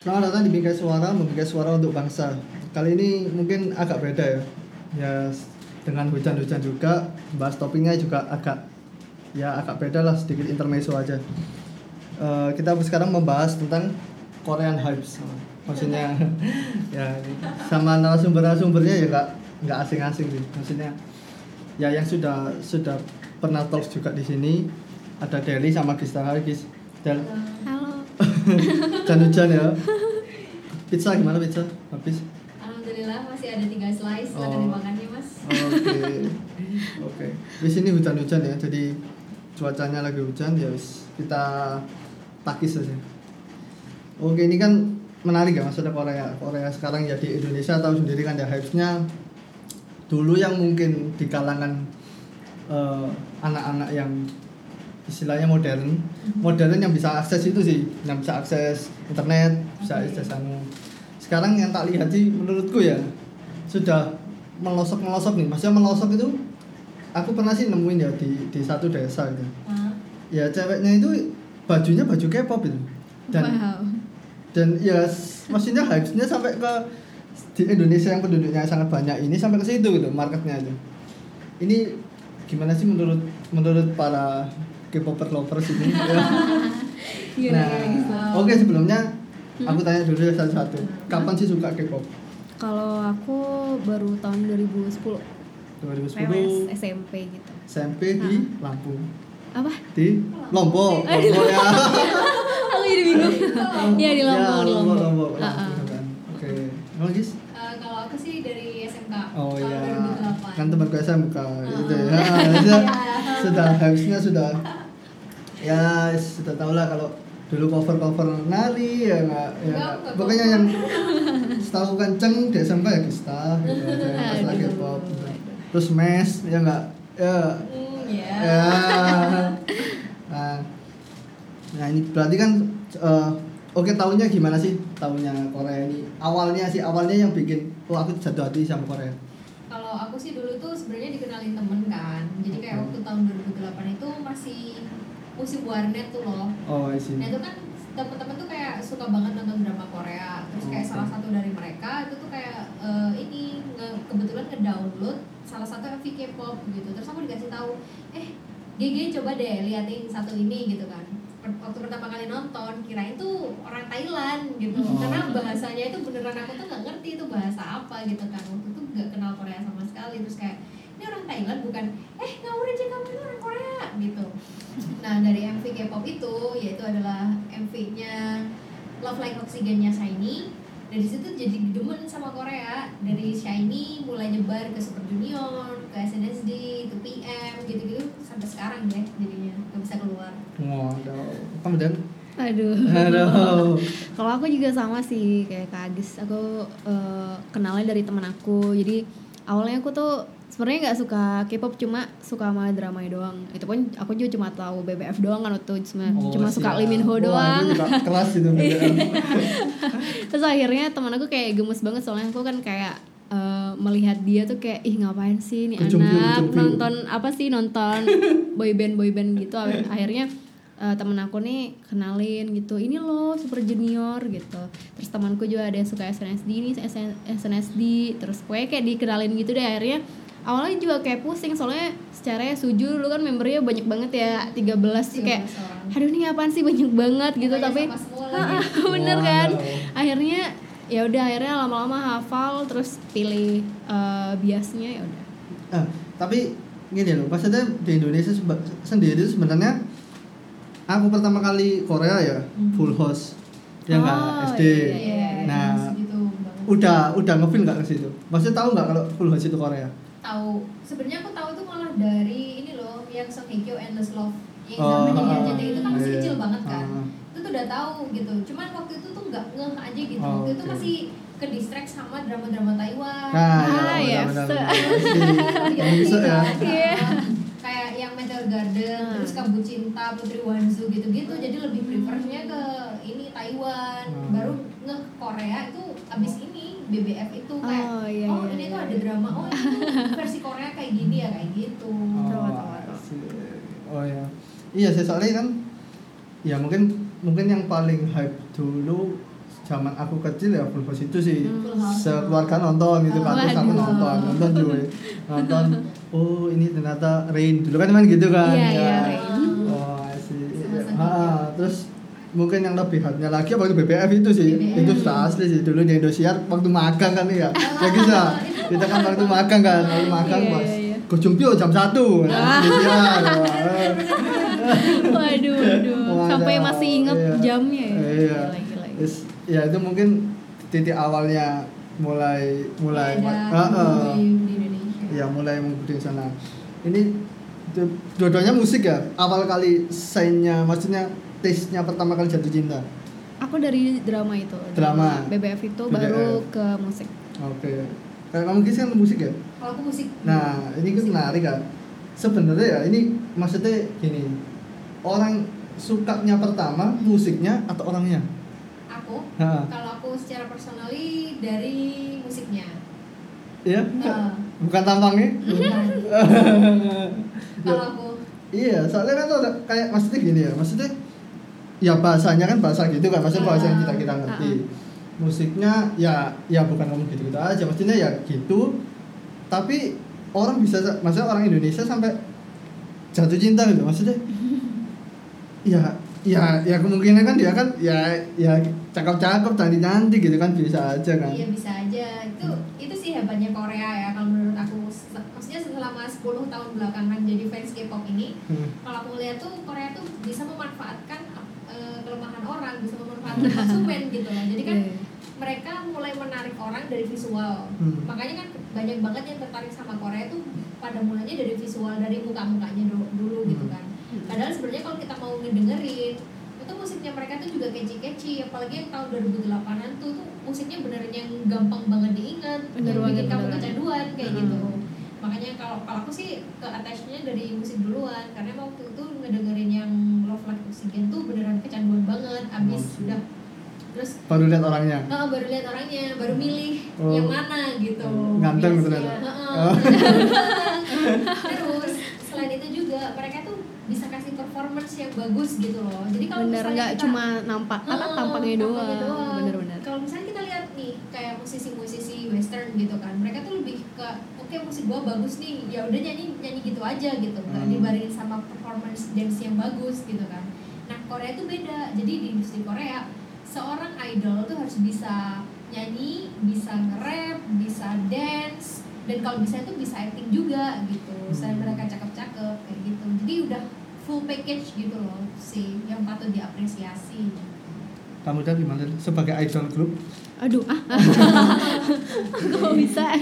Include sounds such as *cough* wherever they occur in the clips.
Selamat datang di Bingkai Suara, membingkai suara untuk bangsa. Kali ini mungkin agak beda ya. Ya dengan hujan-hujan juga, bahas topiknya juga agak ya agak beda lah sedikit intermezzo aja. Eh, kita sekarang membahas tentang Korean Hypes. Maksudnya *laughs* ya sama narasumber-narasumbernya ya nggak nggak asing-asing sih. Maksudnya ya yang sudah sudah pernah talk juga di sini ada Deli sama Gista Gis. Dan *laughs* Hujan-hujan ya. Pizza gimana pizza? Habis? Alhamdulillah masih ada tiga slice. Oh. dimakannya mas. Oke. *laughs* Oke. Di sini hujan-hujan ya. Jadi cuacanya lagi hujan ya wis kita takis saja. Oke, ini kan menarik ya maksudnya Korea. Korea sekarang ya di Indonesia tahu sendiri kan ya hype-nya dulu yang mungkin di kalangan eh, anak-anak yang istilahnya modern. Modern yang bisa akses itu sih yang bisa akses internet bisa akses anu. Sekarang yang tak lihat sih menurutku ya sudah melosok melosok nih. Maksudnya melosok itu aku pernah sih nemuin ya di di satu desa gitu Hah? ya ceweknya itu bajunya baju K-pop itu. Dan wow. dan ya maksudnya hype-nya sampai ke di Indonesia yang penduduknya sangat banyak ini sampai ke situ gitu marketnya itu. Ini gimana sih menurut menurut para K-popper lovers ini *laughs* ya. Gila, nah gila, gila. oke sebelumnya aku tanya dulu ya satu-satu kapan sih suka K-pop Kalau aku baru tahun 2010 2010 PWS SMP gitu. SMP di Lampung Apa? di Lombok *laughs* Lombok ya *laughs* Aku jadi bingung. Iya di Lombok, Ya, di Lombok. Lombok ah. Lampung kan. oke Emang, Gis? Eh, kalau aku sih dari SMK. Oh iya, 2008. kan temanku SMK gitu ya. Ah. Nah, itu Iya. sudah harusnya sudah ya sudah tau lah kalau dulu cover cover nari ya nggak ya Enggak, nggak. enggak pokoknya yang setahu kenceng di SMK ya Gista *laughs* gitu. Aja pas lagi pop terus mes ya nggak ya. Hmm, ya. ya. Nah, nah ini berarti kan eh, oke tahunnya gimana sih? Tahunnya Korea ini. Awalnya sih awalnya yang bikin oh aku jatuh hati sama Korea. Kalau aku sih dulu tuh sebenarnya dikenalin temen kan. Jadi kayak Hmm. waktu tahun 2008 itu masih musim warnet tuh loh. oh I see Nah itu kan temen-temen tuh kayak suka banget nonton drama Korea. Terus kayak Oke. salah satu dari mereka itu tuh kayak eh, ini nge- kebetulan ngedownload salah satu MV K-pop gitu. Terus aku dikasih tahu, eh GG coba deh liatin satu ini gitu kan. Waktu pertama kali nonton kirain tuh orang Thailand gitu. Oh. Karena bahasanya itu beneran aku tuh nggak ngerti itu bahasa apa gitu kan. Waktu itu nggak kenal Korea sama sekali. Terus kayak ini orang Thailand bukan eh ngawur aja kamu ini orang Korea gitu nah dari MV K-pop itu yaitu adalah MV-nya Love Like Oxygen-nya Shiny dari situ jadi demen sama Korea dari Shiny mulai nyebar ke Super Junior ke SNSD ke PM gitu-gitu sampai sekarang deh jadinya nggak bisa keluar Waduh, kamu dan? Aduh. Aduh. *laughs* Kalau aku juga sama sih kayak Kak Agis. Aku eh, kenalnya dari teman aku. Jadi awalnya aku tuh sebenarnya nggak suka K-pop cuma suka sama drama doang. Itu pun aku juga cuma tahu BBF doang kan waktu cuma Oh, cuma suka. Lee Min Ho Wah, doang. juga kelas itu. *laughs* Terus akhirnya teman aku kayak gemes banget soalnya aku kan kayak eh, melihat dia tuh kayak ih ngapain sih nih anak kejumpiu. nonton apa sih nonton boyband boyband gitu *laughs* akhirnya eh, temen aku nih kenalin gitu ini loh super junior gitu terus temanku juga ada yang suka SNSD ini SN SNSD terus gue kayak dikenalin gitu deh akhirnya awalnya juga kayak pusing soalnya secara suju lu kan membernya banyak banget ya 13 tuh kayak 13 orang. aduh ini apaan sih banyak banget gitu tapi *laughs* bener kan Wow. akhirnya ya udah akhirnya lama-lama hafal terus pilih eh, biasnya ya udah Ah, tapi gini loh, maksudnya di Indonesia seba- sendiri itu sebenarnya aku pertama kali Korea ya full house, ya nggak Oh, SD. iya, Iya, Nah, segitu banget. udah udah ngefeel nggak ke situ? Maksudnya tahu nggak kalau full house itu Korea? Tahu sebenarnya aku tahu tuh malah dari ini loh yang Song Hye Kyo Endless Love yang Oh, zamannya ah, RCTI itu kan masih iya. kecil banget kan Ah. itu tuh udah tahu gitu cuman waktu itu tuh nggak ngeh aja gitu Oh, waktu itu oke. masih ke distract sama drama-drama Taiwan Nah, Ah, ya, yes. benar-benar. Iya, bisa ya. Iya. kayak yang Meteor Garden Hmm. terus Kabu Cinta Putri Wanzu gitu-gitu jadi lebih prefernya ke ini Taiwan Hmm. baru ngeh Korea itu abis ini BBF itu kayak Oh, iya, oh iya, ini iya. tuh ada drama oh ini tuh versi Korea kayak gini ya kayak gitu Oh, Betul, betul, betul. I see. oh ya. Iya sih soalnya kan ya mungkin mungkin yang paling hype dulu zaman aku kecil ya Full House itu sih Hmm. Sekeluarga nonton gitu kan terus aku nonton nonton cuy nonton oh ini ternyata Rain dulu kan main gitu kan Iya, ya. iya, Rain. oh sih ah, terus mungkin yang lebih hype-nya lagi waktu BBF itu sih BBF. itu sudah asli sih dulu di Indosiar waktu magang kan ya ya bisa kita kan waktu magang kan waktu magang pas iya, iya. Gojumpio jam 1 Indosiar wah. Waduh, waduh. Wah, Sampai masih inget iya. jamnya ya. Iya. Gila, gila, gila. Terus, ya itu mungkin titik awalnya mulai mulai Ah, ah. di di Indonesia. ya mulai mengikuti sana. Ini du- dua-duanya musik ya. Awal kali sign-nya maksudnya taste-nya pertama kali jatuh cinta. Aku dari drama itu. Drama. BBF itu BBF. baru ke musik. Oke. Kayak kamu kisah kan musik ya? Kalau aku musik. Nah, ini kan menarik kan. Sebenarnya ya ini maksudnya gini. Orang sukanya pertama musiknya atau orangnya? Aku Nah, kalau aku secara personally dari musiknya. iya? Nah, Bukan tampangnya? bukan. *laughs* kalau aku Iya, soalnya kan tuh kayak maksudnya gini ya, maksudnya ya bahasanya kan bahasa gitu kan, maksudnya bahasa yang kita kita ngerti. Musiknya ya ya bukan ngomong gitu gitu aja, maksudnya ya gitu. Tapi orang bisa, maksudnya orang Indonesia sampai jatuh cinta gitu, maksudnya. *laughs* Ya, ya, ya kemungkinan kan dia kan ya ya cakep-cakep, cantik-cantik gitu kan bisa aja kan. Iya bisa aja itu itu sih hebatnya Korea ya kalau menurut aku maksudnya selama 10 tahun belakangan jadi fans K-pop ini Hmm. kalau aku lihat tuh Korea tuh bisa memanfaatkan kelemahan orang bisa memanfaatkan *laughs* konsumen gitu loh jadi kan Iya. mereka mulai menarik orang dari visual Hmm. makanya kan banyak banget yang tertarik sama Korea tuh pada mulanya dari visual dari muka-mukanya dulu, dulu gitu Hmm. kan padahal sebenarnya kalau kita mau ngedengerin itu musiknya mereka tuh juga catchy-catchy apalagi yang tahun 2008an tuh tuh musiknya beneran yang gampang banget diingat Bener yang bikin kamu kecanduan kayak Hmm. gitu makanya kalau kalau aku sih ke attachnya dari musik duluan karena waktu itu ngedengerin yang Love Like Oxygen tuh beneran kecanduan banget abis Oke. udah terus Baru lihat orangnya. Nah, baru lihat orangnya, baru milih Oh. yang mana gitu. Ganteng Biasanya. ternyata. Heeh, Oh. *laughs* Terus selain itu juga mereka tuh bisa kasih performance yang bagus gitu loh. Jadi kalau Bener misalnya nggak kita- cuma nampak apa Heeh, tampaknya doang. doang. Bener-bener. Kalau misalnya kita lihat nih kayak musisi-musisi western gitu kan, mereka tuh lebih ke oke musik gua bagus nih, ya udah nyanyi nyanyi gitu aja gitu, nggak Hmm. dibarengin sama performance dance yang bagus gitu kan. Nah Korea itu beda, jadi di industri Korea seorang idol tuh harus bisa nyanyi, bisa nge-rap, bisa dance, dan kalau bisa itu bisa acting juga gitu. Selain Hmm. mereka cakep-cakep kayak gitu, jadi udah full package gitu loh sih yang patut diapresiasi. Kamu tadi gimana sebagai idol group? Aduh, ah. *laughs* Kok bisa? *laughs*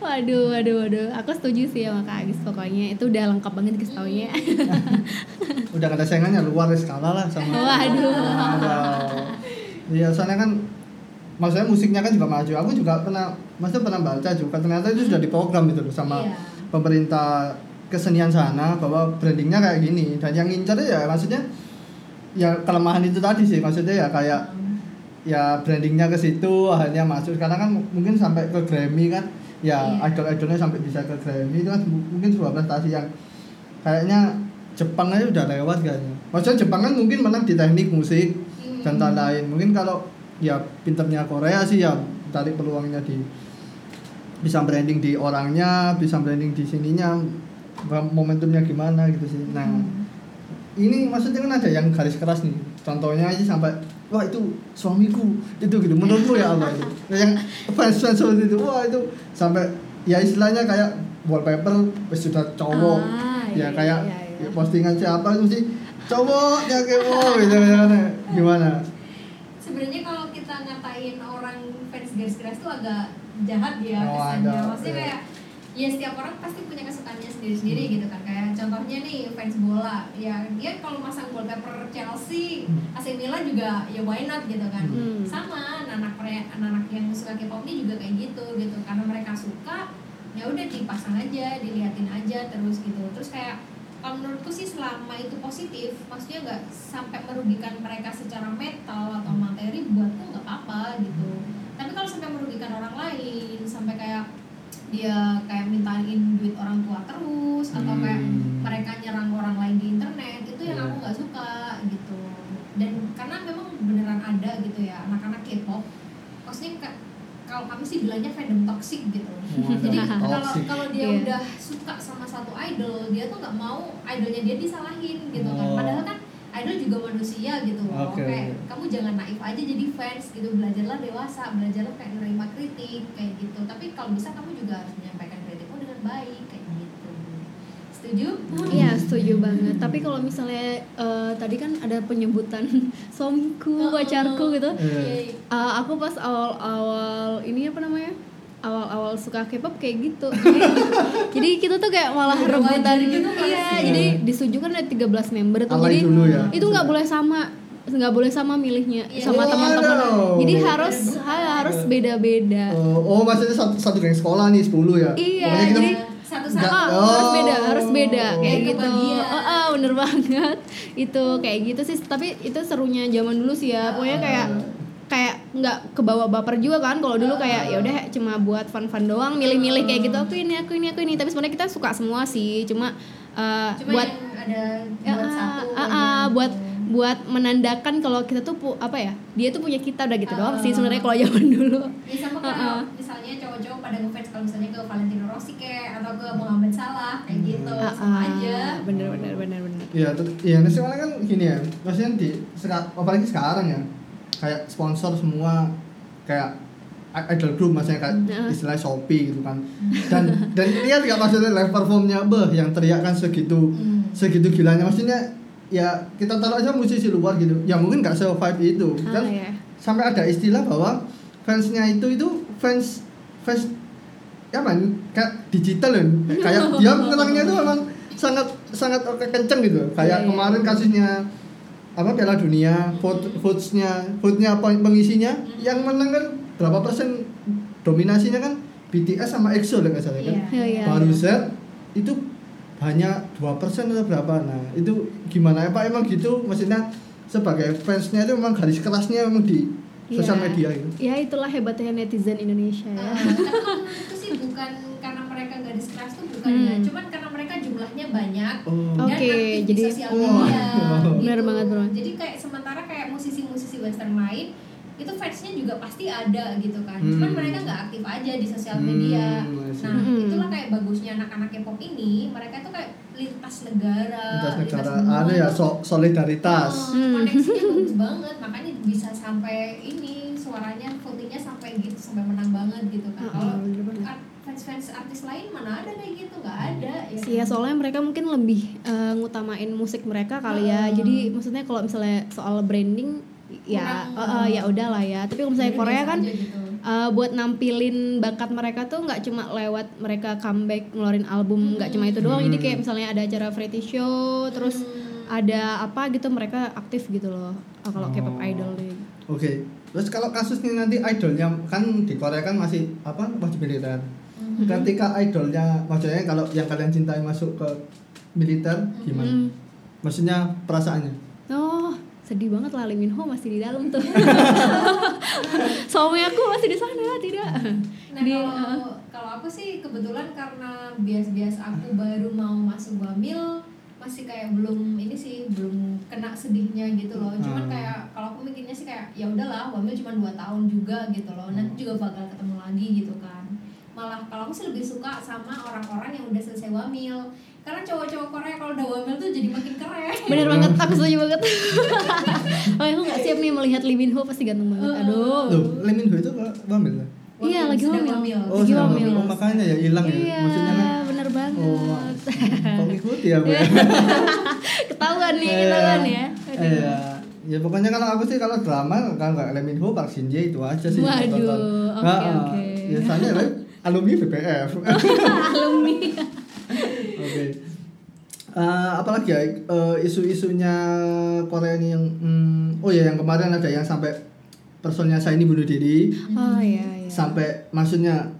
Waduh, waduh, waduh. Aku setuju sih sama Kak Agis pokoknya. Itu udah lengkap banget guys taunya. *laughs* udah ada saingannya luar skala lah sama Waduh. Waduh. iya soalnya kan maksudnya musiknya kan juga maju aku juga pernah maksudnya pernah baca juga ternyata itu sudah diprogram gitu loh sama Iya. pemerintah kesenian sana bahwa brandingnya kayak gini dan yang ngincar ya maksudnya ya kelemahan itu tadi sih maksudnya ya kayak ya brandingnya ke situ akhirnya masuk. Sekarang kan mungkin sampai ke Grammy kan. Ya Iya. idol-idolnya sampai bisa ke Grammy. Itu kan mu- mungkin sebuah prestasi yang kayaknya Jepang aja udah lewat kayaknya. Maksudnya Jepang kan mungkin menang di teknik musik Hmm. dan lain-lain. Mungkin kalau ya pinternya Korea sih ya tarik peluangnya di bisa branding di orangnya bisa branding di sininya momentumnya gimana gitu sih. Nah Hmm. ini maksudnya kan ada yang garis keras nih. Contohnya aja sampai wah itu suamiku itu gitu menurutmu ya apa itu *laughs* yang fans fans seperti itu wah itu sampai ya istilahnya kayak wallpaper sudah cowok Ah, ya iya, kayak iya, iya. ya postingan siapa itu sih cowoknya kepo gitu gimana *laughs* gimana Sebenarnya kalau kita ngatain orang fans garis keras tuh agak jahat ya Oh, kesannya. Maksudnya iya. kayak ya setiap orang pasti punya kesukaannya sendiri-sendiri gitu kan. Kayak contohnya nih fans bola, ya dia kalau masang wallpaper Chelsea, Hmm. AC Milan juga ya why not gitu kan. Hmm. Sama anak-anak anak-anak yang suka K-pop ini juga kayak gitu gitu. Karena mereka suka, ya udah dipasang aja, diliatin aja terus gitu. Terus kayak kalau menurutku sih selama itu positif, maksudnya nggak sampai merugikan mereka secara mental atau materi, buatku nggak apa-apa gitu. Tapi kalau sampai merugikan orang lain, sampai kayak dia kayak mintain duit orang tua terus hmm. atau kayak hmm. mereka nyerang orang lain di internet itu yang yeah. aku iya. nggak suka gitu dan karena memang beneran ada gitu ya anak-anak K-pop maksudnya ke, kalau kami sih bilangnya fandom toxic gitu jadi kalau kalau dia yeah. udah suka sama satu idol dia tuh nggak mau idolnya dia disalahin gitu kan. oh. kan padahal kan idol juga manusia gitu loh. Oke, kayak kamu jangan naif aja jadi fans gitu. Belajarlah dewasa belajarlah kayak menerima kritik kayak gitu. Tapi kalau bisa kamu juga harus menyampaikan kritikmu dengan baik kayak gitu. Setuju? Iya setuju banget. Tapi kalau misalnya eh, tadi kan ada penyebutan *laughs* suamiku, pacarku gitu. Eh, aku pas awal-awal ini apa namanya? Awal-awal suka K-pop kayak gitu. Jadi, *laughs* jadi kita tuh kayak malah rebutan gitu kan Iya, sih. jadi disuju kan ada 13 member tuh. Alay jadi dulu ya. itu nggak boleh sama nggak boleh sama milihnya Iya. sama Oh, teman-teman. aduh. Jadi harus ha- harus beda-beda. Oh, oh, maksudnya satu satu geng sekolah nih 10 ya? Iya, kita- jadi- satu-satu Ah, Oh. harus beda, harus beda kayak Kayak gitu. Oh, oh, bener banget. itu kayak gitu sih. Tapi itu serunya zaman dulu sih ya. Pokoknya kayak kayak nggak kebawa baper juga kan kalau dulu kayak ya udah cuma buat fun-fun doang milih-milih kayak gitu aku ini aku ini aku ini tapi sebenarnya kita suka semua sih cuma uh, cuma buat yang ada Ya, buat ah, satu ah, aja ah, gitu. buat buat menandakan kalau kita tuh pu- apa ya dia tuh punya kita udah gitu doang sih Ah. sebenarnya kalau zaman dulu Ya sama kayak Heeh. misalnya cowok-cowok pada ngefans kalau misalnya ke Valentino Rossi kayak atau ke Muhammad Salah kayak gitu Ah, sama ah, aja. bener bener bener bener Iya, tet- iya, nah kan gini ya, maksudnya di seka- apalagi sekarang ya, kayak sponsor semua kayak idol group maksudnya kayak istilah Shopee gitu kan. *laughs* Dan dan lihat nggak maksudnya live performnya beh yang teriak kan segitu Hmm. segitu gilanya maksudnya ya kita taruh aja musisi luar gitu. Ya mungkin nggak se vibe itu. Kan ya. sampai ada istilah bahwa fansnya itu itu fans fans ya man kayak digital loh kayak *laughs* dia mengenangnya itu memang sangat sangat kenceng gitu kayak Iya, iya. kemarin kasusnya apa Piala Dunia vote votesnya vote-nya apa pengisinya? Yang menang kan berapa persen dominasinya kan? BTS sama EXO lah nggak salah kan? Iya, baru. Z itu hanya dua persen atau berapa? Nah itu gimana? Ya Pak emang gitu? Maksudnya sebagai fansnya itu memang garis kerasnya memang di sosial Iya. media gitu ya itulah hebatnya netizen Indonesia ya. *laughs* Tapi kalau menurutku sih bukan karena mereka nggak keras tuh bukan ya, Hmm. cuman karena jumlahnya banyak oh dan aktif di jadi- sosial Oh. media. Benar *laughs* gitu. banget, benar banget. Jadi kayak sementara kayak musisi-musisi western lain itu fansnya juga pasti ada gitu kan. Hmm. Cuman mereka nggak aktif aja di sosial media. Hmm, see. Nah, Hmm. itulah kayak bagusnya anak-anak K-pop ini, mereka tuh kayak lintas negara, lintas negara benua ada ya tuh- so- solidaritas Oh, Hmm. koneksinya *laughs* bagus banget makanya bisa sampai ini suaranya votingnya sampai gitu sampai menang banget gitu kan Heeh, kalau fans-fans artis lain mana ada kayak gitu nggak ada ya Sih ya soalnya mereka mungkin lebih eh, ngutamain musik mereka kali ya. Heeh. Jadi maksudnya kalau misalnya soal branding ya Kurang, eh, eh, ya udahlah ya. Tapi kalau misalnya Jadi Korea kan gitu. eh, buat nampilin bakat mereka tuh nggak cuma lewat mereka comeback ngeluarin album nggak cuma itu doang. Jadi kayak misalnya ada acara variety show terus Hmm. ada apa gitu mereka aktif gitu loh. kalau K-pop Oh. idol nih. oke terus kalau kasusnya nanti idolnya kan di Korea kan masih apa wajib militer Mhm. ketika idolnya maksudnya kalau yang kalian cintai masuk ke militer gimana Hmm. maksudnya perasaannya Oh, sedih banget lah Lee Min Ho masih di dalam tuh. *laughs* Suami aku masih di sana, tidak. Nah Di- kalau kalau aku sih kebetulan karena bias-bias aku baru mau masuk Bamil masih kayak belum ini sih belum kena sedihnya gitu loh. Cuman Hmm. kayak kalau aku mikirnya sih kayak ya udahlah Bamil cuma dua tahun juga gitu loh. Nanti juga bakal ketemu lagi gitu kan. Malah kalau aku sih lebih suka sama orang-orang yang udah selesai Wamil. Karena cowok-cowok Korea kalau udah Wamil tuh jadi makin keren. Bener banget, *laughs* aku setuju banget. oh, aku gak siap nih melihat Lee Min Ho pasti ganteng banget. Aduh. Loh, Lee Min Ho itu wamil lah Iya, lagi wamil. oh Lagi wamil. oh, makanya ya hilang ya Iya, maksudnya kan bener banget. oh kok ngikuti ya Bu ya? Ketahuan nih, ketahuan ya. Aduh. Iya. Ya pokoknya kalau aku sih kalau drama kalau nggak Lee Min Ho Park Shin Jae itu aja sih. Waduh, oke, Nah, oke. Biasanya lah alumni BPF. *laughs* Alumni. Oke. Eh, apalagi ya eh, isu-isunya Korea ini yang hmm, oh ya yang kemarin ada yang sampai personnya saya ini bunuh diri Oh iya, iya. sampai maksudnya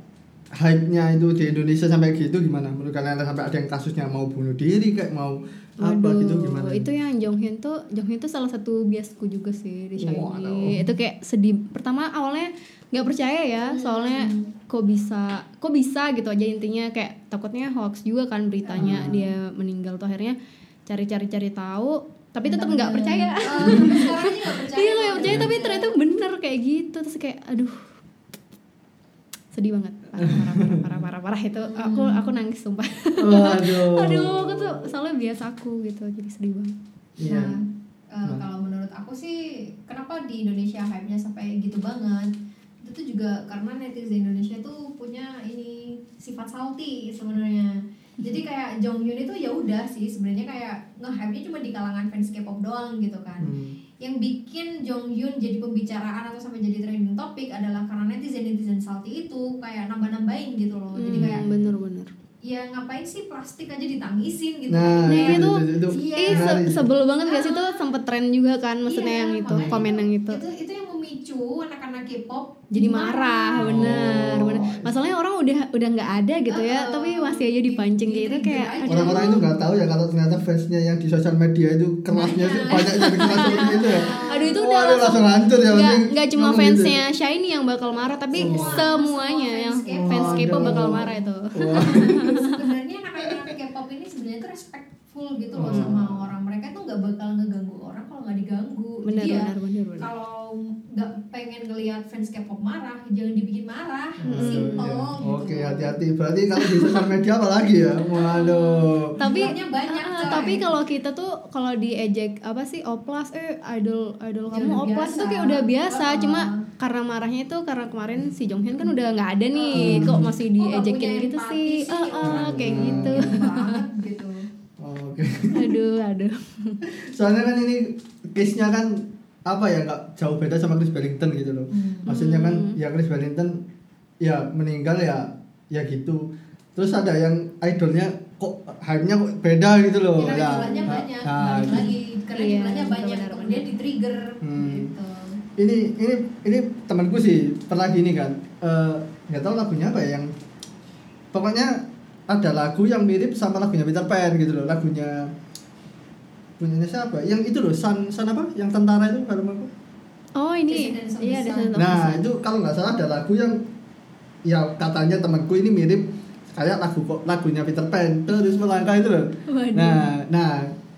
hype-nya itu di Indonesia sampai gitu gimana menurut kalian sampai ada yang kasusnya mau bunuh diri kayak mau apa gitu gimana Itu yang Jonghyun tuh, Jonghyun tuh salah satu biasku juga sih di Shiny. Waduh. Itu kayak sedih. Pertama awalnya nggak percaya ya, soalnya kok bisa, kok bisa gitu aja intinya kayak takutnya hoax juga kan beritanya dia meninggal tuh akhirnya cari-cari-cari tahu, tapi tetap nggak percaya. Oh, sekarang aja nggak percaya. *laughs* Iya nggak percaya tapi ternyata bener kayak gitu terus kayak aduh sedih banget parah parah parah parah parah, parah. itu aku aku nangis sumpah Waduh. *laughs* aduh aku tuh soalnya biasa aku gitu jadi sedih banget Iya. Nah, Nah. kalau menurut aku sih kenapa di Indonesia hype-nya sampai gitu banget? Itu tuh juga karena netizen Indonesia tuh punya ini sifat salty sebenarnya. Jadi kayak Jong Hyun itu ya udah sih sebenarnya kayak nge-hype-nya cuma di kalangan fans K-pop doang gitu kan. Hmm. Yang bikin Jong Hyun jadi pembicaraan atau sampai jadi trending topik adalah karena netizen-netizen salty itu kayak nambah-nambahin gitu loh. Jadi Hmm, kayak bener bener ya ngapain sih plastik aja ditangisin gitu. Nah, Nah, itu, itu, itu, itu iya. Ih, se- sebel banget gak sih tuh sempet tren juga kan maksudnya Iya, yang itu komen yang itu itu itu yang memicu anak-anak K-pop jadi marah bener Oh. bener udah udah nggak ada gitu ya Uh-uh. tapi masih aja dipancing kayak itu Di-trigger kayak. Orang-orang itu nggak tahu ya kalau ternyata fansnya yang di sosial media itu kelasnya Banyak. banyak yang kelas seperti itu ya. Aduh itu Waduh, udah langsung, langsung hancur ya, nggak mending nggak cuma gitu. fansnya Shiny yang bakal marah tapi Semua, semuanya semua yang fans K-pop. fans K-pop bakal marah itu. Sebenarnya anak-anak K-pop ini sebenarnya tuh respectful gitu loh Hmm. sama orang mereka tuh nggak bakal ngeganggu nggak diganggu Bener jadi ya bener bener bener. kalau nggak pengen ngelihat fans K-pop marah jangan dibikin marah Hmm, simple iya. gitu Oke, hati-hati. Berarti kalau di sosial media apa lagi ya? Waduh. Tapi banyak, coy. tapi kalau kita tuh kalau diejek apa sih oplas eh idol idol Ya kamu udah oplas biasa. itu kayak udah biasa Uh-uh. cuma karena marahnya itu karena kemarin si Jonghyun kan udah nggak ada nih kok masih Kok nggak diejekin punya gitu sih sih eh, orang kayak gitu Gitu banget gitu Oke. aduh aduh Soalnya kan ini case-nya kan apa ya nggak jauh beda sama Chris Barrington gitu loh. Hmm. Maksudnya kan ya Chris Barrington ya meninggal ya ya gitu. Terus ada yang idolnya kok hype-nya kok beda gitu loh. karena ya. Nah, banyak nah, balik lagi karena Iya, jumlahnya banyak kemudian di trigger Hmm. gitu ini ini ini temanku sih pernah gini kan eh, nggak tahu lagunya apa ya yang pokoknya ada lagu yang mirip sama lagunya Peter Pan gitu loh lagunya. Punyanya siapa? Yang itu loh Sun Sun apa? Yang tentara itu kalau aku oh ini. Iya ada nah itu kalau nggak salah ada lagu yang ya katanya temanku ini mirip kayak lagu kok lagunya Peter Pan terus melangkah itu loh. Waduh. nah nah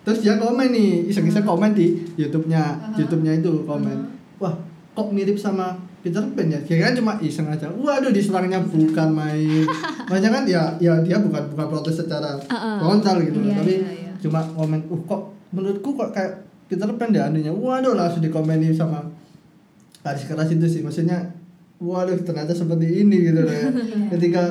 terus dia komen nih iseng-iseng komen di YouTube-nya Aha. YouTube-nya itu komen. Wah kok mirip sama Peter Pan ya. Kira cuma iseng aja. Waduh diserangnya bukan main. *laughs* Makanya kan ya ya dia bukan bukan protes secara frontal gitu loh. Iya, tapi iya, iya. cuma komen uh kok menurutku kok kayak Peter Pan deh anunya. Waduh langsung dikomeni sama garis keras itu sih. Maksudnya waduh ternyata seperti ini gitu loh ya. *laughs* Iya. ketika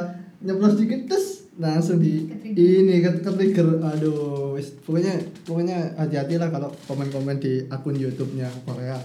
nyeplos dikit terus langsung di ini ke trigger. Aduh wis, pokoknya pokoknya hati-hati lah kalau komen-komen di akun YouTube-nya Korea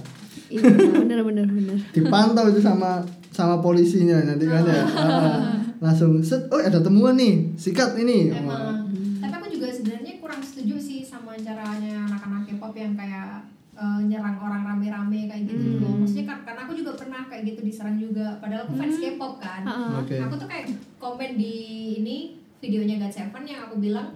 iya bener bener bener dipantau itu sama sama polisinya nanti kan ya Ah, langsung set oh ada temuan nih sikat ini. Emang. Tapi aku juga sebenarnya kurang setuju sih sama caranya anak-anak K-pop yang kayak eh, nyerang orang rame-rame kayak gitu Hmm. loh. Maksudnya kar- karena aku juga pernah kayak gitu diserang juga. Padahal aku fans K-pop kan. Ah, oke Aku tuh kayak komen di ini videonya God Seven yang aku bilang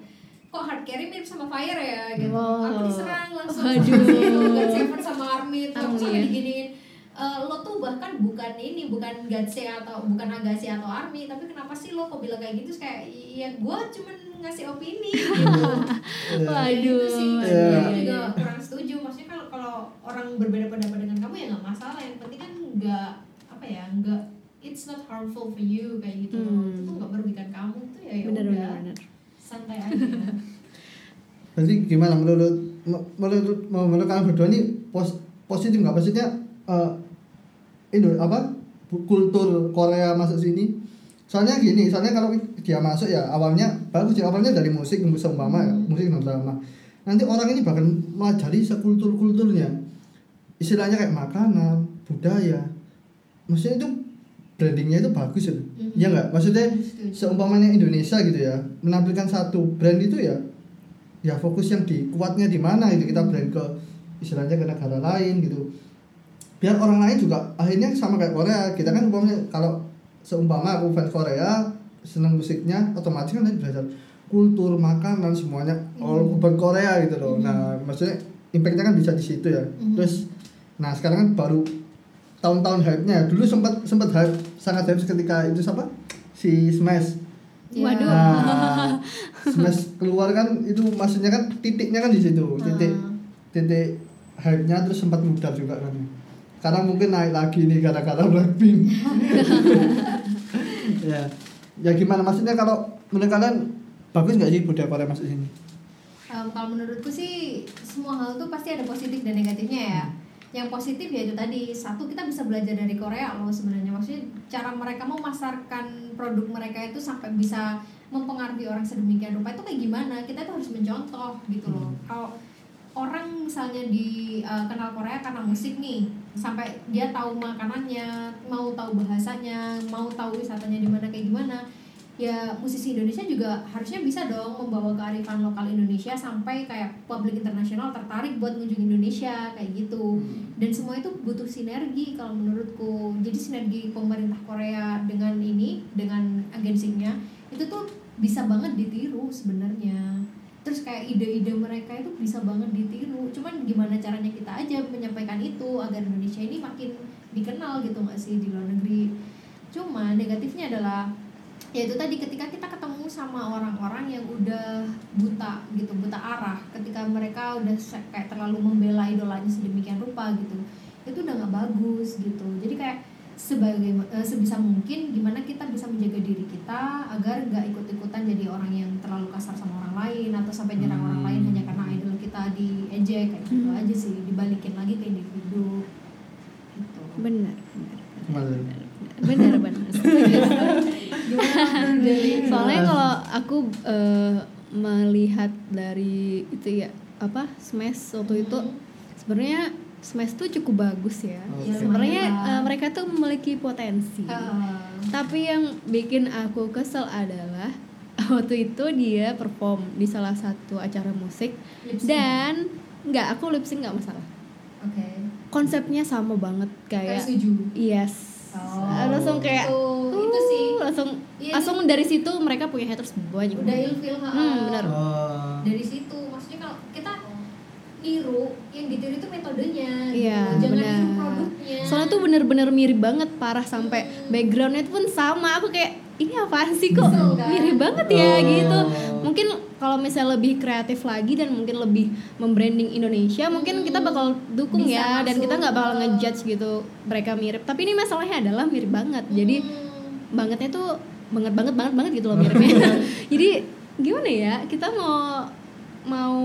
kok hard carry mirip sama Fire ya gitu. Wow. Aku diserang langsung Waduh. sama *laughs* itu God Seven sama Army tuh aku ya. diginiin "Eh, lo tuh bahkan bukan ini bukan Gatse atau bukan Agassi atau Army tapi kenapa sih lo kok bilang kayak gitu kayak ya gue cuman ngasih opini *laughs* gitu Iya. Ya, itu sih Waduh. Iya. aku juga kurang setuju maksudnya kalau kalau orang berbeda pendapat dengan kamu ya nggak masalah yang penting kan nggak apa ya nggak it's not harmful for you kayak gitu Hmm. itu tuh nggak merugikan kamu tuh ya ya udah santai aja *laughs* Berarti gimana menurut menurut menurut kalian berdua ini pos, positif nggak maksudnya eh Indo apa kultur Korea masuk sini? Soalnya gini, soalnya kalau dia masuk ya awalnya bagus ya awalnya dari musik seumpama ya musik dan drama. Nanti orang ini bahkan melajari sekultur kulturnya. Istilahnya kayak makanan, budaya. Maksudnya itu brandingnya itu bagus ya. Mhm. Iya nggak? Maksudnya seumpamanya Indonesia gitu ya menampilkan satu brand itu ya ya fokus yang di kuatnya di mana itu kita brand ke istilahnya ke negara lain gitu biar orang lain juga akhirnya sama kayak Korea kita kan umpamanya kalau seumpama aku fans Korea seneng musiknya otomatis kan belajar kultur makanan semuanya all Mhm. urban Korea gitu loh Mhm. nah maksudnya impactnya kan bisa di situ ya Mhm. terus nah sekarang kan baru tahun-tahun hype-nya dulu sempat sempat hype sangat hype ketika itu siapa si Smash Ya. Waduh. Nah, *laughs* smash keluar kan itu maksudnya kan titiknya kan di situ, titik Ah. titik hype-nya terus sempat mudar juga kan. Sekarang mungkin naik lagi nih gara-gara *laughs* Blackpink. *laughs* ya ya gimana maksudnya kalau menurut kalian bagus nggak sih budaya Korea masuk sini Um, kalau menurutku sih semua hal tuh pasti ada positif dan negatifnya ya. Yang positif ya itu tadi. Satu kita bisa belajar dari Korea loh sebenarnya. Maksudnya cara mereka memasarkan produk mereka itu sampai bisa mempengaruhi orang sedemikian rupa. Itu kayak gimana? Kita tuh harus mencontoh gitu loh. Kalau orang misalnya di uh, kenal Korea karena musik nih sampai dia tahu makanannya, mau tahu bahasanya, mau tahu wisatanya di mana kayak gimana ya musisi Indonesia juga harusnya bisa dong membawa kearifan lokal Indonesia sampai kayak publik internasional tertarik buat ngunjung Indonesia kayak gitu. Dan semua itu butuh sinergi kalau menurutku. Jadi sinergi pemerintah Korea dengan ini dengan agensinya itu tuh bisa banget ditiru sebenarnya. Terus kayak ide-ide mereka itu bisa banget ditiru. Cuman gimana caranya kita aja menyampaikan itu agar Indonesia ini makin dikenal gitu nggak sih di luar negeri? Cuma negatifnya adalah ya itu tadi ketika kita ketemu sama orang-orang yang udah buta gitu buta arah ketika mereka udah kayak terlalu membela idolanya sedemikian rupa gitu itu udah nggak bagus gitu jadi kayak sebagai eh, sebisa mungkin gimana kita bisa menjaga diri kita agar nggak ikut-ikutan jadi orang yang terlalu kasar sama orang lain atau sampai nyerang Hmm. orang lain hanya karena idol kita diejek kayak gitu Hmm. aja sih dibalikin lagi ke individu gitu. benar benar benar Setuju. gimana dari *laughs* soalnya kalau aku eh, melihat dari itu ya apa smash waktu itu sebenarnya smash tuh cukup bagus ya Oke. Ya, sebenarnya eh, mereka tuh memiliki potensi Ah. tapi yang bikin aku kesel adalah *laughs* waktu itu dia perform di salah satu acara musik Lip sync. dan nggak aku lip sync nggak masalah Oke. konsepnya sama banget Kayak setuju. yes Oh. langsung kayak Itu- langsung Iya, langsung dari situ mereka punya haters banyak Udah ilfil ha. Hmm, benar. Oh. Dari situ maksudnya kalau kita niru yang ditiru itu metodenya. Iya, gitu. Jangan benar. niru produknya. soalnya tuh bener-bener mirip banget parah sampai Hmm. backgroundnya pun sama aku kayak ini apaan sih kok Kesel, kan? mirip banget ya Oh. gitu mungkin kalau misalnya lebih kreatif lagi dan mungkin lebih membranding Indonesia mungkin kita bakal dukung Bisa ya dan masuk kita nggak bakal ngejudge gitu mereka mirip tapi ini masalahnya adalah mirip banget jadi Hmm. Bangetnya tuh banget banget banget banget gitu loh miripnya *laughs* jadi gimana ya kita mau mau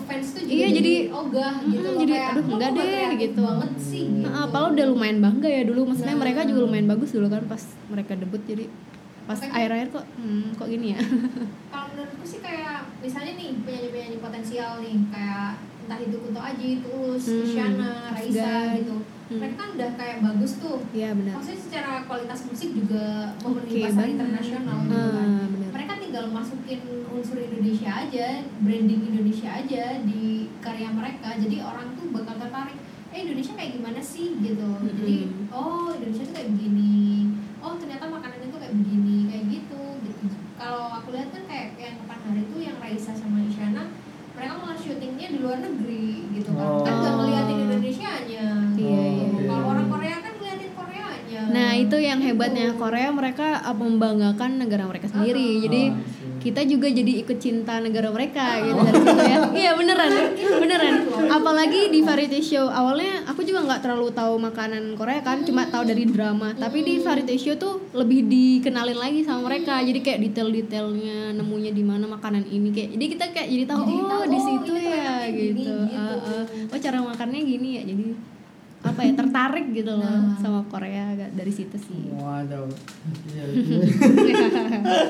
fans tuh juga Iya, jadi- ogah gitu loh jadi, kayak aduh, "Lo enggak deh," gitu. banget sih gitu. Nah, padahal udah lumayan bangga ya dulu maksudnya Nah. mereka juga lumayan bagus dulu kan pas mereka debut jadi pas akhir-akhir kok hmm, kok gini ya *laughs* kalau menurutku sih kayak misalnya nih penyanyi-penyanyi potensial nih kayak entah itu Kunto Aji, Tulus, Hmm, Isyana, Raisa gitu Hmm. mereka kan udah kayak bagus tuh. Iya benar. Maksudnya secara kualitas musik juga memenuhi Oke pasar internasional gitu kan. benar. Mereka tinggal masukin unsur Indonesia aja branding Indonesia aja di karya mereka. Jadi orang tuh bakal tertarik eh Indonesia kayak gimana sih? Gitu. Jadi Mm-mm. oh Indonesia tuh kayak hebatnya Korea mereka uh, membanggakan negara mereka sendiri Ah. jadi Oh, I see. kita juga jadi ikut cinta negara mereka gitu dari situ ya iya beneran beneran apalagi di variety show awalnya aku juga nggak terlalu tahu makanan Korea kan cuma tahu dari drama tapi di variety show tuh lebih dikenalin lagi sama mereka jadi kayak detail-detailnya nemunya di mana makanan ini kayak jadi kita kayak jadi tahu Jadi oh tahu, di oh, situ ya gitu gitu. Ah, ah. oh cara makannya gini ya jadi apa ya tertarik gitu loh Nah. sama Korea agak dari situ sih Waduh. Iya. *laughs*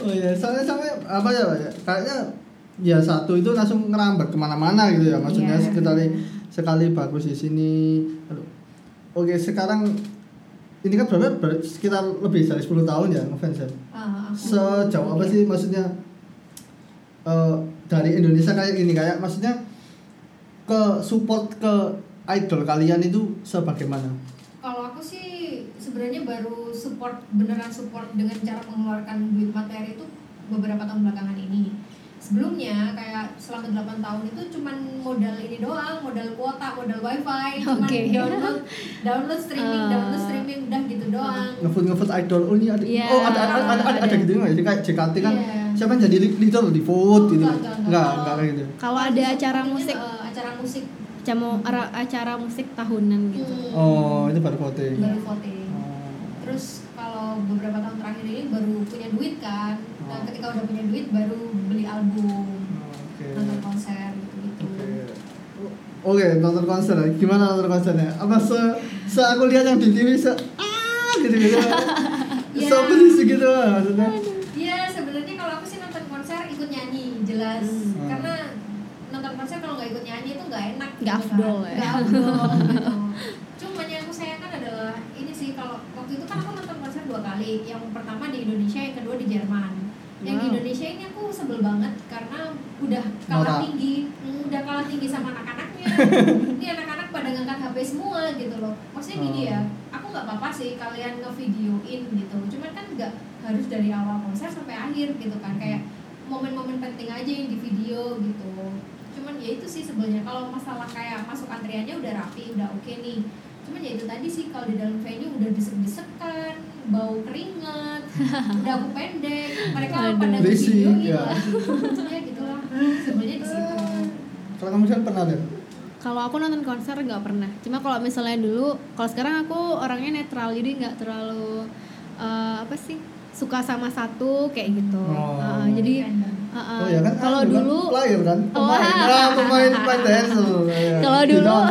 oh ya, soalnya sampai apa ya, ya? Kayaknya ya satu itu langsung ngerambat ke mana-mana gitu ya. Maksudnya Iya. sekali sekali bagus di sini. Aduh. Oke, sekarang ini kan berapa? Ber- sekitar lebih dari 10 tahun ya ngefans ya. Ah, aku- Sejauh apa sih maksudnya eh, dari Indonesia kayak gini kayak maksudnya ke support ke idol kalian itu sebagaimana? Kalau aku sih sebenarnya baru support beneran support dengan cara mengeluarkan duit materi itu beberapa tahun belakangan ini. Sebelumnya kayak selama 8 tahun itu cuman modal ini doang, modal kuota, modal wifi, *laughs* cuman Oke. download, download streaming, Ah. download streaming udah gitu doang. ngefood ngefood idol oh ini ada Iya, oh ada ada ada, ada, ada ada. gitu nggak sih kayak JKT kan Iya. siapa yang jadi lead- leader di food Oh, gitu enggak, enggak, enggak. enggak Kalau- enggak kayak gitu kalau ada acara Sepertinya, musik eh, acara musik ara- acara musik tahunan gitu hmm, oh itu baru voting baru voting. Oh. Terus kalau beberapa tahun terakhir ini baru punya duit kan nah Oh. ketika udah punya duit baru beli album Oke. nonton konser gitu gitu Oke. Oke, nonton konser. Gimana nonton konsernya? Apa se, se aku lihat yang di TV se ah gitu gitu. *laughs* Ya. Se berisik gitu maksudnya. Iya sebenarnya kalau aku sih nonton konser ikut nyanyi jelas Hmm. karena konser kalau nggak ikut nyanyi itu nggak enak Nggak gitu afdol kan. ya. Nggak afdol *laughs* gitu. Cuma yang aku sayangkan adalah ini sih kalau waktu itu kan aku nonton konser dua kali. Yang pertama di Indonesia, yang kedua di Jerman. Yang di Wow. Indonesia ini aku sebel banget karena udah kalah tinggi, udah kalah tinggi sama anak-anaknya. *laughs* ini anak-anak pada ngangkat HP semua gitu loh. Maksudnya gini Oh. ya, aku nggak apa-apa sih kalian ngevideoin gitu. Cuman kan nggak harus dari awal konser sampai akhir gitu kan. Kayak momen-momen penting aja yang di video gitu. Cuman ya itu sih sebenarnya kalau masalah kayak masuk antriannya udah rapi, udah oke nih. Cuman ya itu tadi sih kalau di dalam venue udah desek-desekan, bau keringat, *laughs* udah aku pendek, mereka Aduh. pada ngevideoin ya. *laughs* Ya gitulah. Sebenarnya di situ. Kalau kamu kan pernah deh. Kalau aku nonton konser nggak pernah. Cuma kalau misalnya dulu, kalau sekarang aku orangnya netral, jadi nggak terlalu eh, apa sih suka sama satu kayak gitu. Oh. Eh, jadi. Eh, eh, Oh ya kan kalau kan, dulu player kan Oh, pemain ah. ah, pemain pemain dance ya. Kalau Di dulu-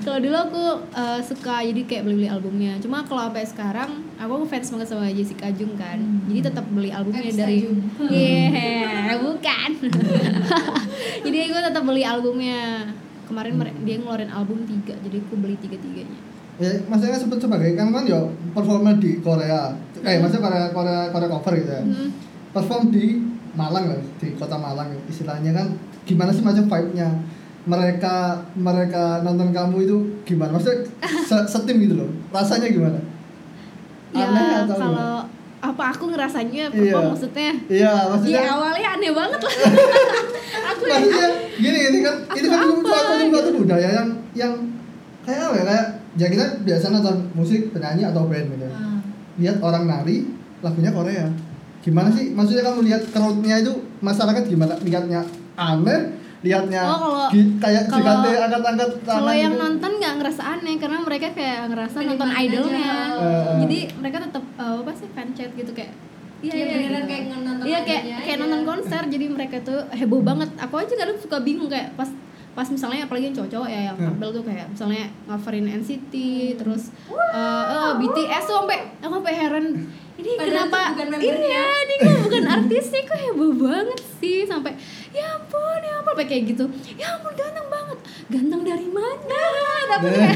kalau dulu aku eh, suka jadi kayak beli-beli albumnya. Cuma kalau sampai sekarang aku fans banget sama Jessica Jung kan. Hmm. Jadi tetap beli albumnya Jessica dari Jung. *laughs* Yeah, bukan. *laughs* jadi aku tetap beli albumnya. Kemarin mere- dia ngeluarin album tiga, jadi aku beli tiga-tiganya. ya maksudnya sebut sebagai kan kan ya performa di Korea kayak maksudnya Korea Korea Korea cover gitu ya Hmm. perform di Malang lah di kota Malang. Istilahnya kan gimana sih macam vibe nya mereka mereka nonton kamu itu gimana? Maksudnya se- setim gitu loh. Rasanya gimana? Ya Aneh atau kalau apa aku ngerasanya Iya. perform maksudnya? Iya di maksudnya awalnya aneh banget lah. *laughs* aku maksudnya gini ini kan itu kan suatu apa, suatu budaya yang yang kayak apa ya? Kayak ya kita biasa nonton musik penyanyi atau band gitu. Ya. Ah. lihat orang nari lagunya Korea gimana sih maksudnya kamu lihat crowdnya itu masyarakat gimana lihatnya aneh lihatnya Oh, kalau- kayak kalau- jika angkat-angkat tangan kalau yang gitu. nonton nggak ngerasa aneh karena mereka kayak ngerasa nonton Menikmati idolnya. Eh, Jadi mereka tetap eh, apa sih fan chat gitu kayak Iya, iya beneran gitu. kayak nonton Iya kayak kayak nonton konser jadi mereka tuh heboh banget. Aku aja kadang suka bingung kayak pas pas misalnya apalagi yang cowok ya yang Hmm. tampil tuh kayak misalnya coverin NCT terus eh, eh, BTS tuh sampai aku sampai heran ini Padahal kenapa tuh bukan membernya. iya ini kok bukan artisnya kok heboh banget sih? Sampai ya ampun ya ampun kayak gitu ya ampun ganteng banget. Ganteng dari mana? *laughs* Tapi kayak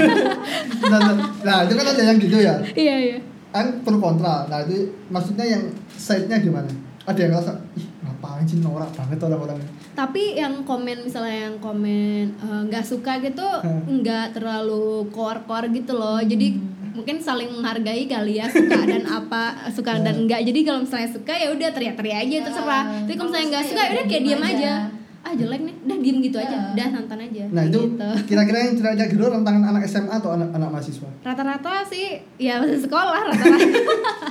nah, nah, nah, itu kan ada yang gitu ya? Iya iya. Kan pro kontra. Nah itu maksudnya yang side-nya gimana? Ada yang ngerasa ih ngapain sih norak banget orang-orang ini tapi yang komen misalnya yang komen eh, nggak suka gitu Hmm. nggak terlalu core-core gitu loh jadi mungkin saling menghargai kali ya suka dan *laughs* apa suka dan enggak jadi kalau misalnya suka ya udah teriak-teriak aja terserah Ah, tapi kalau misalnya nggak suka ya ya udah kayak diem diam aja. aja. ah jelek nih udah diem gitu aja Ah. udah nonton aja nah itu gitu. kira-kira yang teriak gitu tantangan anak SMA atau anak anak mahasiswa rata-rata sih ya masih sekolah rata-rata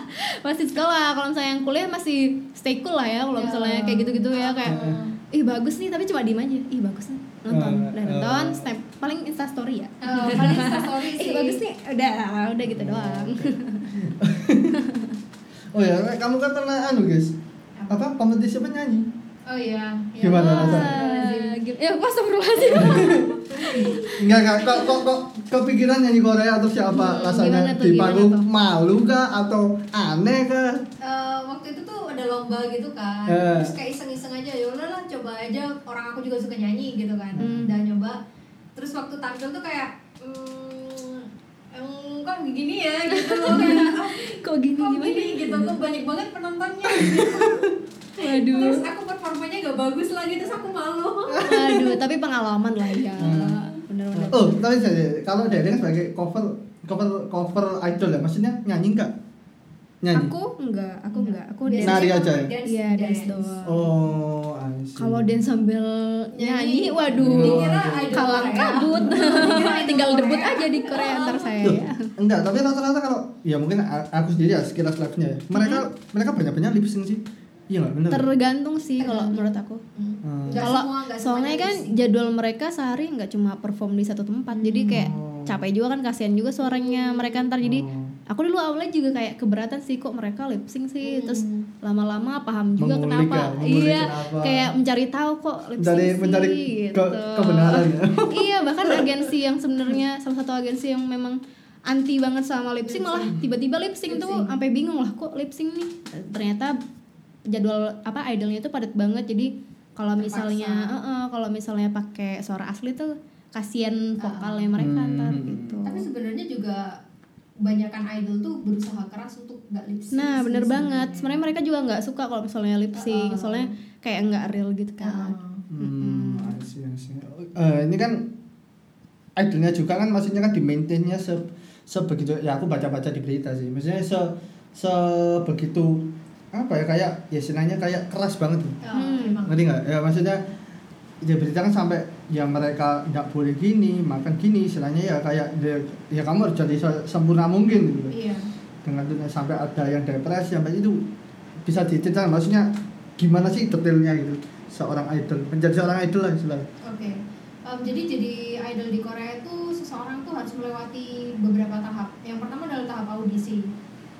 *laughs* masih sekolah kalau misalnya yang kuliah masih stay cool lah ya kalau Ya. misalnya kayak gitu-gitu ya kayak Ah. Ih bagus nih tapi cuma diem aja. Ih bagus nih. Nonton. Eh, udah eh. nonton snap paling insta story ya. Oh, paling instastory *laughs* ih sih. bagus nih. Udah udah gitu doang. *laughs* oh ya kamu kan pernah anu guys. Apa? Kompetisi apa nyanyi? Oh iya. iya. Gimana rasanya? Gila. ya kok astagfirullahaladzim Enggak, enggak. Kok, kok, kok kepikiran nyanyi Korea atau siapa Hmm, rasanya tuh, di panggung malu kah atau aneh kah? Eh, waktu itu tuh ada lomba gitu kan Eh. terus kayak iseng-iseng aja ya udahlah coba aja orang aku juga suka nyanyi gitu kan Hmm. udah nyoba terus waktu tampil tuh kayak hmm, em, kok begini ya gitu loh kayak ah, kok gini kok gimana gini gitu tuh banyak banget penontonnya gitu. *laughs* waduh terus aku performanya gak bagus lagi terus aku malu waduh tapi pengalaman lah ya Hmm. bener-bener Oh, tapi saya kalau Dede kan sebagai cover cover cover idol ya, maksudnya nyanyi enggak? Nyanyi. aku enggak aku enggak aku Biasanya Nari aja ya? dance, Iya, dance doang. Oh. Kalau dance sambil nyanyi, Nyanyi. waduh, Dikira idol kalang kabut. *laughs* Tinggal debut aja di Korea ntar saya Loh, ya. enggak, tapi rata-rata kalau ya mungkin aku sendiri ya sekilas live-nya ya. Mereka mereka banyak-banyak lip sync sih. Iya benar? Tergantung sih kalau menurut aku. Hmm. Nggak Kalau soalnya kan lip-sync. jadwal mereka sehari nggak cuma perform di satu tempat, jadi kayak Oh. capek juga kan kasihan juga suaranya mereka ntar jadi Oh. aku dulu awalnya juga kayak keberatan sih kok mereka lip sync sih Hmm. terus lama-lama paham juga Mengulik kenapa ya, iya kenapa. kayak mencari tahu kok lip sync Mencari- sih, mencari gitu. ke- kebenaran ya. *laughs* iya bahkan agensi yang sebenarnya salah satu agensi yang memang anti banget sama lip sync malah tiba-tiba lip sync tuh sampai bingung lah kok lip sync nih ternyata jadwal apa idolnya itu padat banget jadi kalau misalnya eh, eh, kalau misalnya pakai suara asli tuh kasihan vokalnya mereka Hmm. ntar gitu Tapi sebenarnya juga kebanyakan idol tuh berusaha keras untuk nggak lip sync. Nah bener banget Sebenarnya mereka juga nggak suka kalau misalnya lip sync Uh-uh. Soalnya kayak nggak real gitu kan Heeh. Hmm, I see, I see. Eh, ini kan idolnya juga kan maksudnya kan di maintainnya se sebegitu ya aku baca-baca di berita sih maksudnya se sebegitu apa ya kayak ya istilahnya kayak keras banget gitu. Ya, Hmm. ngerti nggak ya maksudnya ya berita kan sampai ya mereka nggak boleh gini makan gini istilahnya ya kayak ya, ya kamu harus jadi se- sempurna mungkin gitu Iya. dengan itu sampai ada yang depresi sampai itu bisa diceritakan maksudnya gimana sih detailnya gitu seorang idol menjadi seorang idol lah istilahnya Oke. Em, jadi jadi idol di Korea itu seseorang tuh harus melewati beberapa tahap. Yang pertama adalah tahap audisi.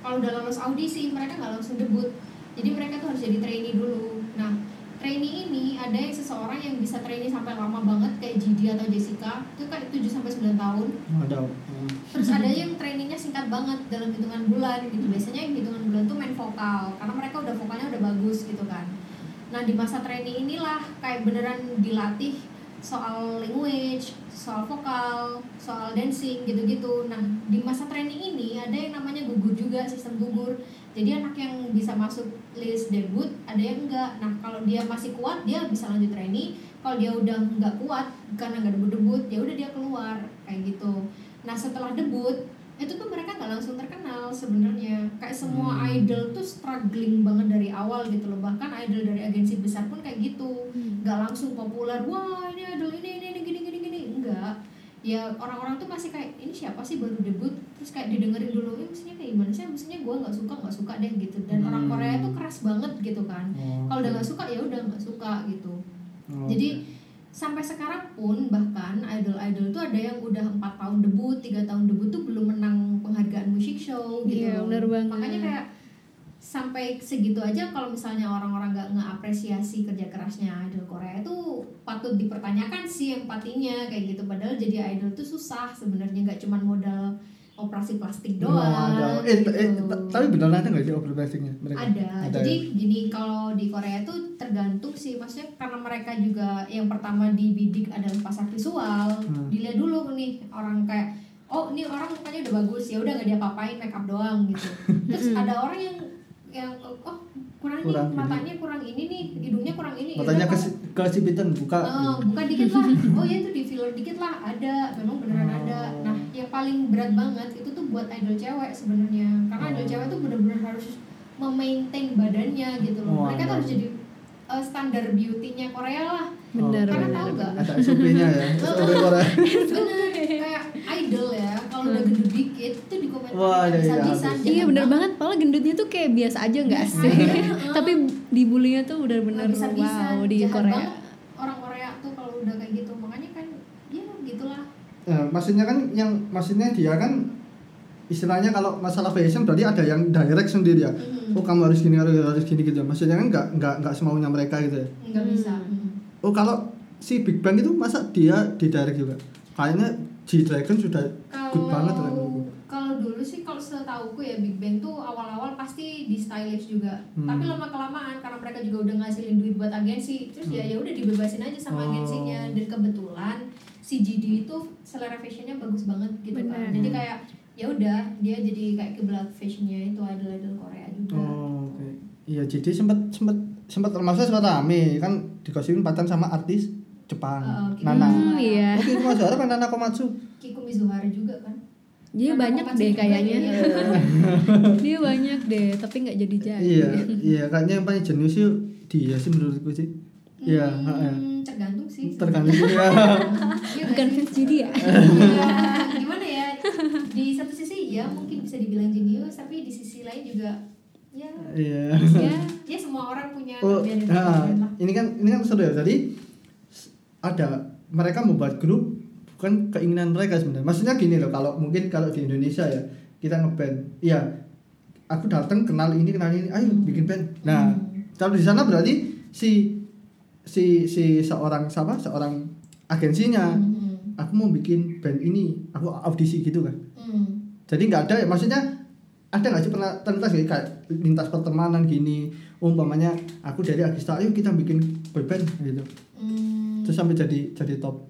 Kalau udah lolos audisi, mereka nggak langsung debut. Jadi mereka tuh harus jadi trainee dulu. Nah, trainee ini ada yang seseorang yang bisa trainee sampai lama banget kayak Gigi atau Jessica, itu kayak 7 sampai 9 tahun. ada hmm. Terus ada yang trainingnya singkat banget dalam hitungan bulan gitu. Biasanya yang hitungan bulan tuh main vokal karena mereka udah vokalnya udah bagus gitu kan. Nah di masa training inilah kayak beneran dilatih soal language, soal vokal, soal dancing gitu-gitu. Nah di masa training ini ada yang namanya gugur juga sistem gugur. Jadi anak yang bisa masuk list debut ada yang enggak. Nah kalau dia masih kuat dia bisa lanjut training. Kalau dia udah nggak kuat karena nggak debut debut ya udah dia keluar kayak gitu. Nah setelah debut itu tuh mereka nggak langsung terkenal sebenarnya. Kayak semua Hmm. idol tuh struggling banget dari awal gitu loh. Bahkan idol dari agensi besar pun kayak gitu. Nggak langsung populer wah ini idol ini ini, ini gini gini gini. Enggak ya orang-orang tuh masih kayak ini siapa sih baru debut? Terus kayak didengerin dulu ini mestinya kayak gimana sih? Mestinya gue nggak suka nggak suka deh gitu. Dan Hmm. orang Korea tuh keras banget gitu kan. Oh, kalau udah nggak suka ya udah nggak suka gitu. Oh, jadi oke. Sampai sekarang pun bahkan idol-idol tuh ada yang udah empat tahun debut, tiga tahun debut tuh belum menang penghargaan musik show gitu. Iya, bener banget. Makanya kayak sampai segitu aja kalau misalnya orang-orang nggak ngeapresiasi kerja kerasnya idol Korea itu patut dipertanyakan sih empatinya kayak gitu. Padahal jadi idol tuh susah sebenarnya nggak cuma modal operasi plastik Oh, doang. ada. Eh, gitu. eh, ta- tapi beneran ada nggak sih obrol plastiknya mereka? Ada. Ada Jadi ya? gini kalau di Korea tuh tergantung sih, maksudnya karena mereka juga yang pertama dibidik adalah pasar visual, Hmm. dilihat dulu nih orang kayak oh ini orang mukanya udah bagus ya udah nggak dia apain make up doang gitu. *laughs* Terus Mm-mm. ada orang yang yang oh kurang, Kurang ini ini. matanya kurang ini nih hidungnya kurang ini. Ya Matanya ke ke Cibitan buka. Oh, buka dikit lah. Oh ya itu di filler dikit lah. Ada, memang paling berat banget itu tuh buat idol cewek sebenarnya. Karena idol Oh. cewek tuh bener-bener harus memaintain badannya gitu loh. Oh, Mereka tuh harus jadi uh, standar beauty-nya Korea lah. Bener, Karena bener, tahu bener. nggak? Ada SOP-nya ya. *laughs* SOP Korea. Bener, kayak idol ya. Kalau udah gendut dikit tuh di komentar Wah, iya, iya, bisa-bisa. habis. Iya bener banget, padahal gendutnya tuh kayak biasa aja nggak sih? Tapi dibulinya tuh udah bener Nggak bisa-bisa. wow di Korea. banget orang Korea tuh kalau udah kayak gitu. Makanya kan ya Nah, maksudnya kan yang maksudnya dia kan istilahnya kalau masalah fashion berarti ada yang direct sendiri ya. Hmm. Oh kamu harus gini harus, harus gini gitu. ya. Maksudnya kan nggak nggak nggak semaunya mereka gitu ya. nggak Hmm. bisa. Hmm. Oh kalau si Big Bang itu masa dia di direct juga? Kayaknya G Dragon sudah good banget kan. Kalau kalau dulu sih kalau setauku ya Big Bang tuh awal-awal pasti di stylish juga. Hmm. Tapi lama kelamaan karena mereka juga udah ngasilin duit buat agensi, terus ya ya udah dibebasin aja sama Oh. agensinya. Dan kebetulan si GD itu selera fashionnya bagus banget gitu kan. Bener. Jadi kayak ya udah dia jadi kayak kiblat fashionnya itu idol-idol Korea juga. Oh, oke. Iya, jadi sempat sempat sempat termasuk sempat rame kan digosipin pacaran sama artis Jepang, Oh, gitu. Nana. Hmm, iya. Itu Mas kan Nana Komatsu. Kiko Mizuhara juga kan. Dia Karena banyak Komatsu deh kayaknya. dia. *laughs* Dia banyak deh, tapi nggak jadi jadi. Iya, iya kayaknya yang paling jenius sih dia sih menurutku sih. Iya, Hmm, heeh. Tergantung sih. Tergantung *laughs* ya. Iya nggak Bukan sih? fans jadi ya. Ya, gimana ya di satu sisi ya mungkin bisa dibilang jenius tapi di sisi lain juga ya Iya. Ya, ya semua orang punya Oh, kelebihan dan nah, kekurangan lah ini kan ini kan seru ya. Jadi s- ada mereka membuat grup bukan keinginan mereka sebenarnya. Maksudnya gini loh, kalau mungkin kalau di Indonesia ya kita ngeband iya aku datang kenal ini kenal ini ayo bikin band nah kalau di sana berarti si si si seorang siapa seorang agensinya Hmm. aku mau bikin band ini aku audisi gitu kan Hmm. jadi nggak ada maksudnya ada nggak sih pernah terlintas gitu kayak lintas pertemanan gini umpamanya aku dari Agista ayo kita bikin boyband gitu Hmm. terus sampai jadi jadi top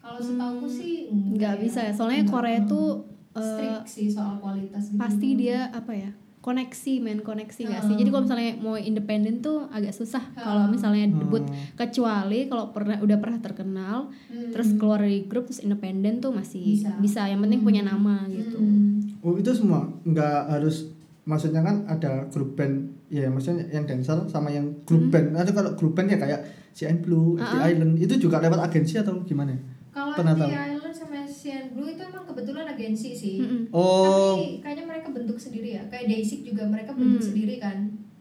Kalau setahu sih nggak ya. bisa ya soalnya Korea hmm. tuh eh, strict sih soal kualitas gitu. pasti dia apa ya koneksi men koneksi gak sih Hmm. jadi kalau misalnya mau independen tuh agak susah Hmm. kalau misalnya debut Hmm. kecuali kalau pernah udah pernah terkenal Hmm. terus keluar dari grup terus independen tuh masih Bisa. bisa, yang penting punya nama gitu Hmm. oh itu semua nggak harus maksudnya kan ada grup band ya maksudnya yang dancer sama yang grup band ada kalau grup band ya kayak CN Blue, FT Ah. Island itu juga lewat agensi atau gimana? Kalau Pernah tahu? Sian Blue itu emang kebetulan agensi sih. Mm-mm. Oh, Tapi kayaknya mereka bentuk sendiri ya. Kayak Daisy juga mereka bentuk Hmm. sendiri kan.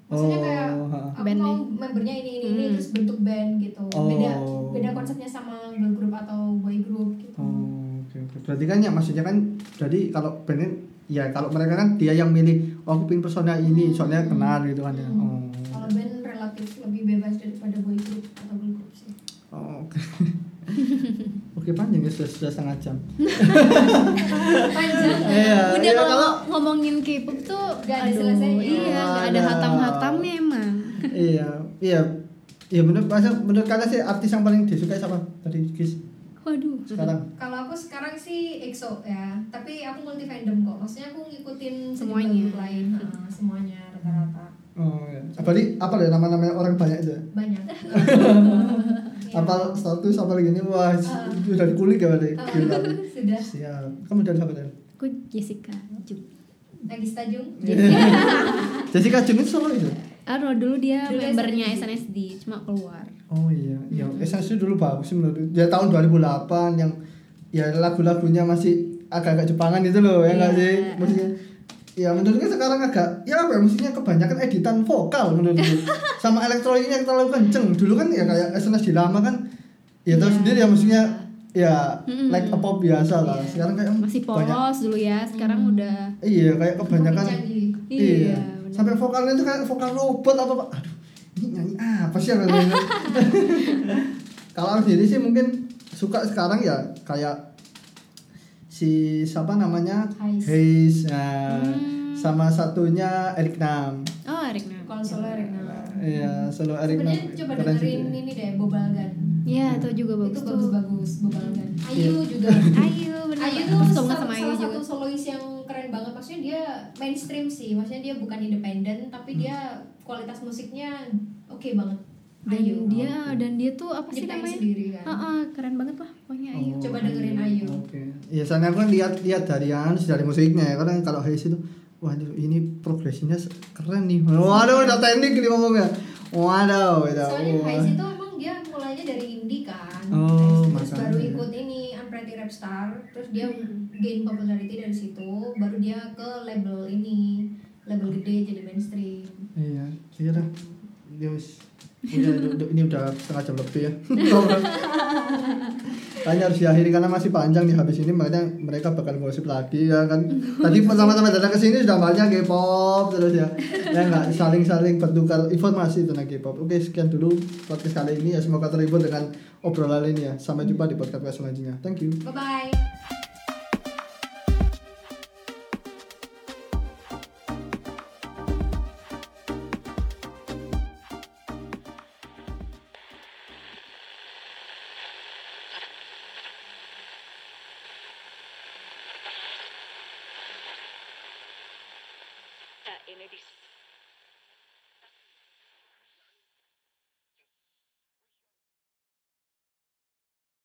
Maksudnya oh, kayak ha. aku Band mau nih. membernya ini ini ini Hmm. terus bentuk band gitu. Oh. Beda beda konsepnya sama girl group atau boy group gitu. Oh, oke oke. Berarti kan ya maksudnya kan jadi kalau bandnya ya kalau mereka kan dia yang milih oh, aku pin personal ini soalnya kenal gitu kan ya. Hmm. Oh. Kalau band relatif lebih bebas daripada boy group atau girl group sih. Oh, oke. *laughs* Oke panjang ya sudah, sudah setengah jam. *laughs* Panjang. Iya. udah iya, kalau ngomongin K-pop tuh Nggak ada aduh, selesainya. iya nggak ada Ada. hatam-hatamnya emang *laughs* iya iya iya menurut masa menurut kalian sih artis yang paling disukai siapa tadi Kis waduh sekarang Kalau aku sekarang sih EXO ya, tapi aku multi fandom kok. Maksudnya aku ngikutin Semuanya. grup lain, ha, semuanya rata-rata oh iya apalagi apa ya nama-nama orang banyak itu ya? banyak. *laughs* Iya. apa status apa lagi ini wah Ah. sudah dikulik ya berarti Gila. *laughs* Sudah. siap kamu dari siapa dari aku Jessica Jung Lagi stajung. *laughs* Jessica Jung itu sama itu Aduh dulu dia Dulu membernya SNSD. SNSD cuma keluar oh iya ya esensi dulu bagus sih menurut ya tahun 2008 yang ya lagu-lagunya masih agak-agak Jepangan itu loh ya nggak Iya. sih musiknya ya menurutku sekarang agak ya apa ya musiknya kebanyakan editan vokal menurutku *laughs* sama elektroniknya yang terlalu kenceng dulu kan ya kayak SNSD lama kan ya tahu Iya. sendiri ya musiknya ya Mm-mm. like a pop biasa lah Iya. sekarang kayak masih banyak polos dulu ya sekarang Hmm. udah iya kayak kebanyakan iya, Iya, bener. sampai vokalnya itu kayak vokal robot apa pak aduh ini nyanyi apa sih yang *laughs* kalau sendiri sih mungkin suka sekarang ya kayak si siapa namanya Hayes. Nah, Hmm. sama satunya Eric Nam oh Eric Nam Kalau solo Eric Nam. iya solo Eric Nam Sebenarnya coba dengerin dia. ini deh Bobalgan. Iya, itu juga bagus Itu tuh. bagus-bagus Bobalgan. Iya. Ayu juga. Ayu, bener. Ayu tuh banget sama Ayu salah juga. satu solois yang keren banget. Maksudnya dia mainstream sih. Maksudnya dia bukan independen, tapi Hmm. dia kualitas musiknya oke banget. Dan Ayu. dia dan dia tuh apa sih namanya? sendiri kan. Heeh, keren banget lah pokoknya Ayu. Oh, Coba dengerin Iya, soalnya aku kan lihat lihat dari anu dari musiknya ya. Karena kalau Hayes itu waduh ini progresinya keren nih. Waduh, udah teknik nih ngomongnya. Waduh, udah. Soalnya wah. Hayes itu emang dia mulainya dari indie kan. Oh, terus baru ikut ini Unpretty Rap Star, terus dia gain popularity dari situ, baru dia ke label ini, label gede jadi mainstream. Iya, iya dah. Udah- ini udah setengah jam lebih ya. *laughs* Kayaknya harus diakhiri karena masih panjang nih habis ini makanya mereka bakal gosip lagi ya kan. Tadi pertama-tama datang ke sini sudah banyak K-pop terus ya. Ya enggak saling-saling bertukar informasi tentang K-pop. Oke, sekian dulu podcast kali ini ya. Semoga terhibur dengan obrolan ini ya. Sampai jumpa di podcast selanjutnya. Thank you. Bye bye.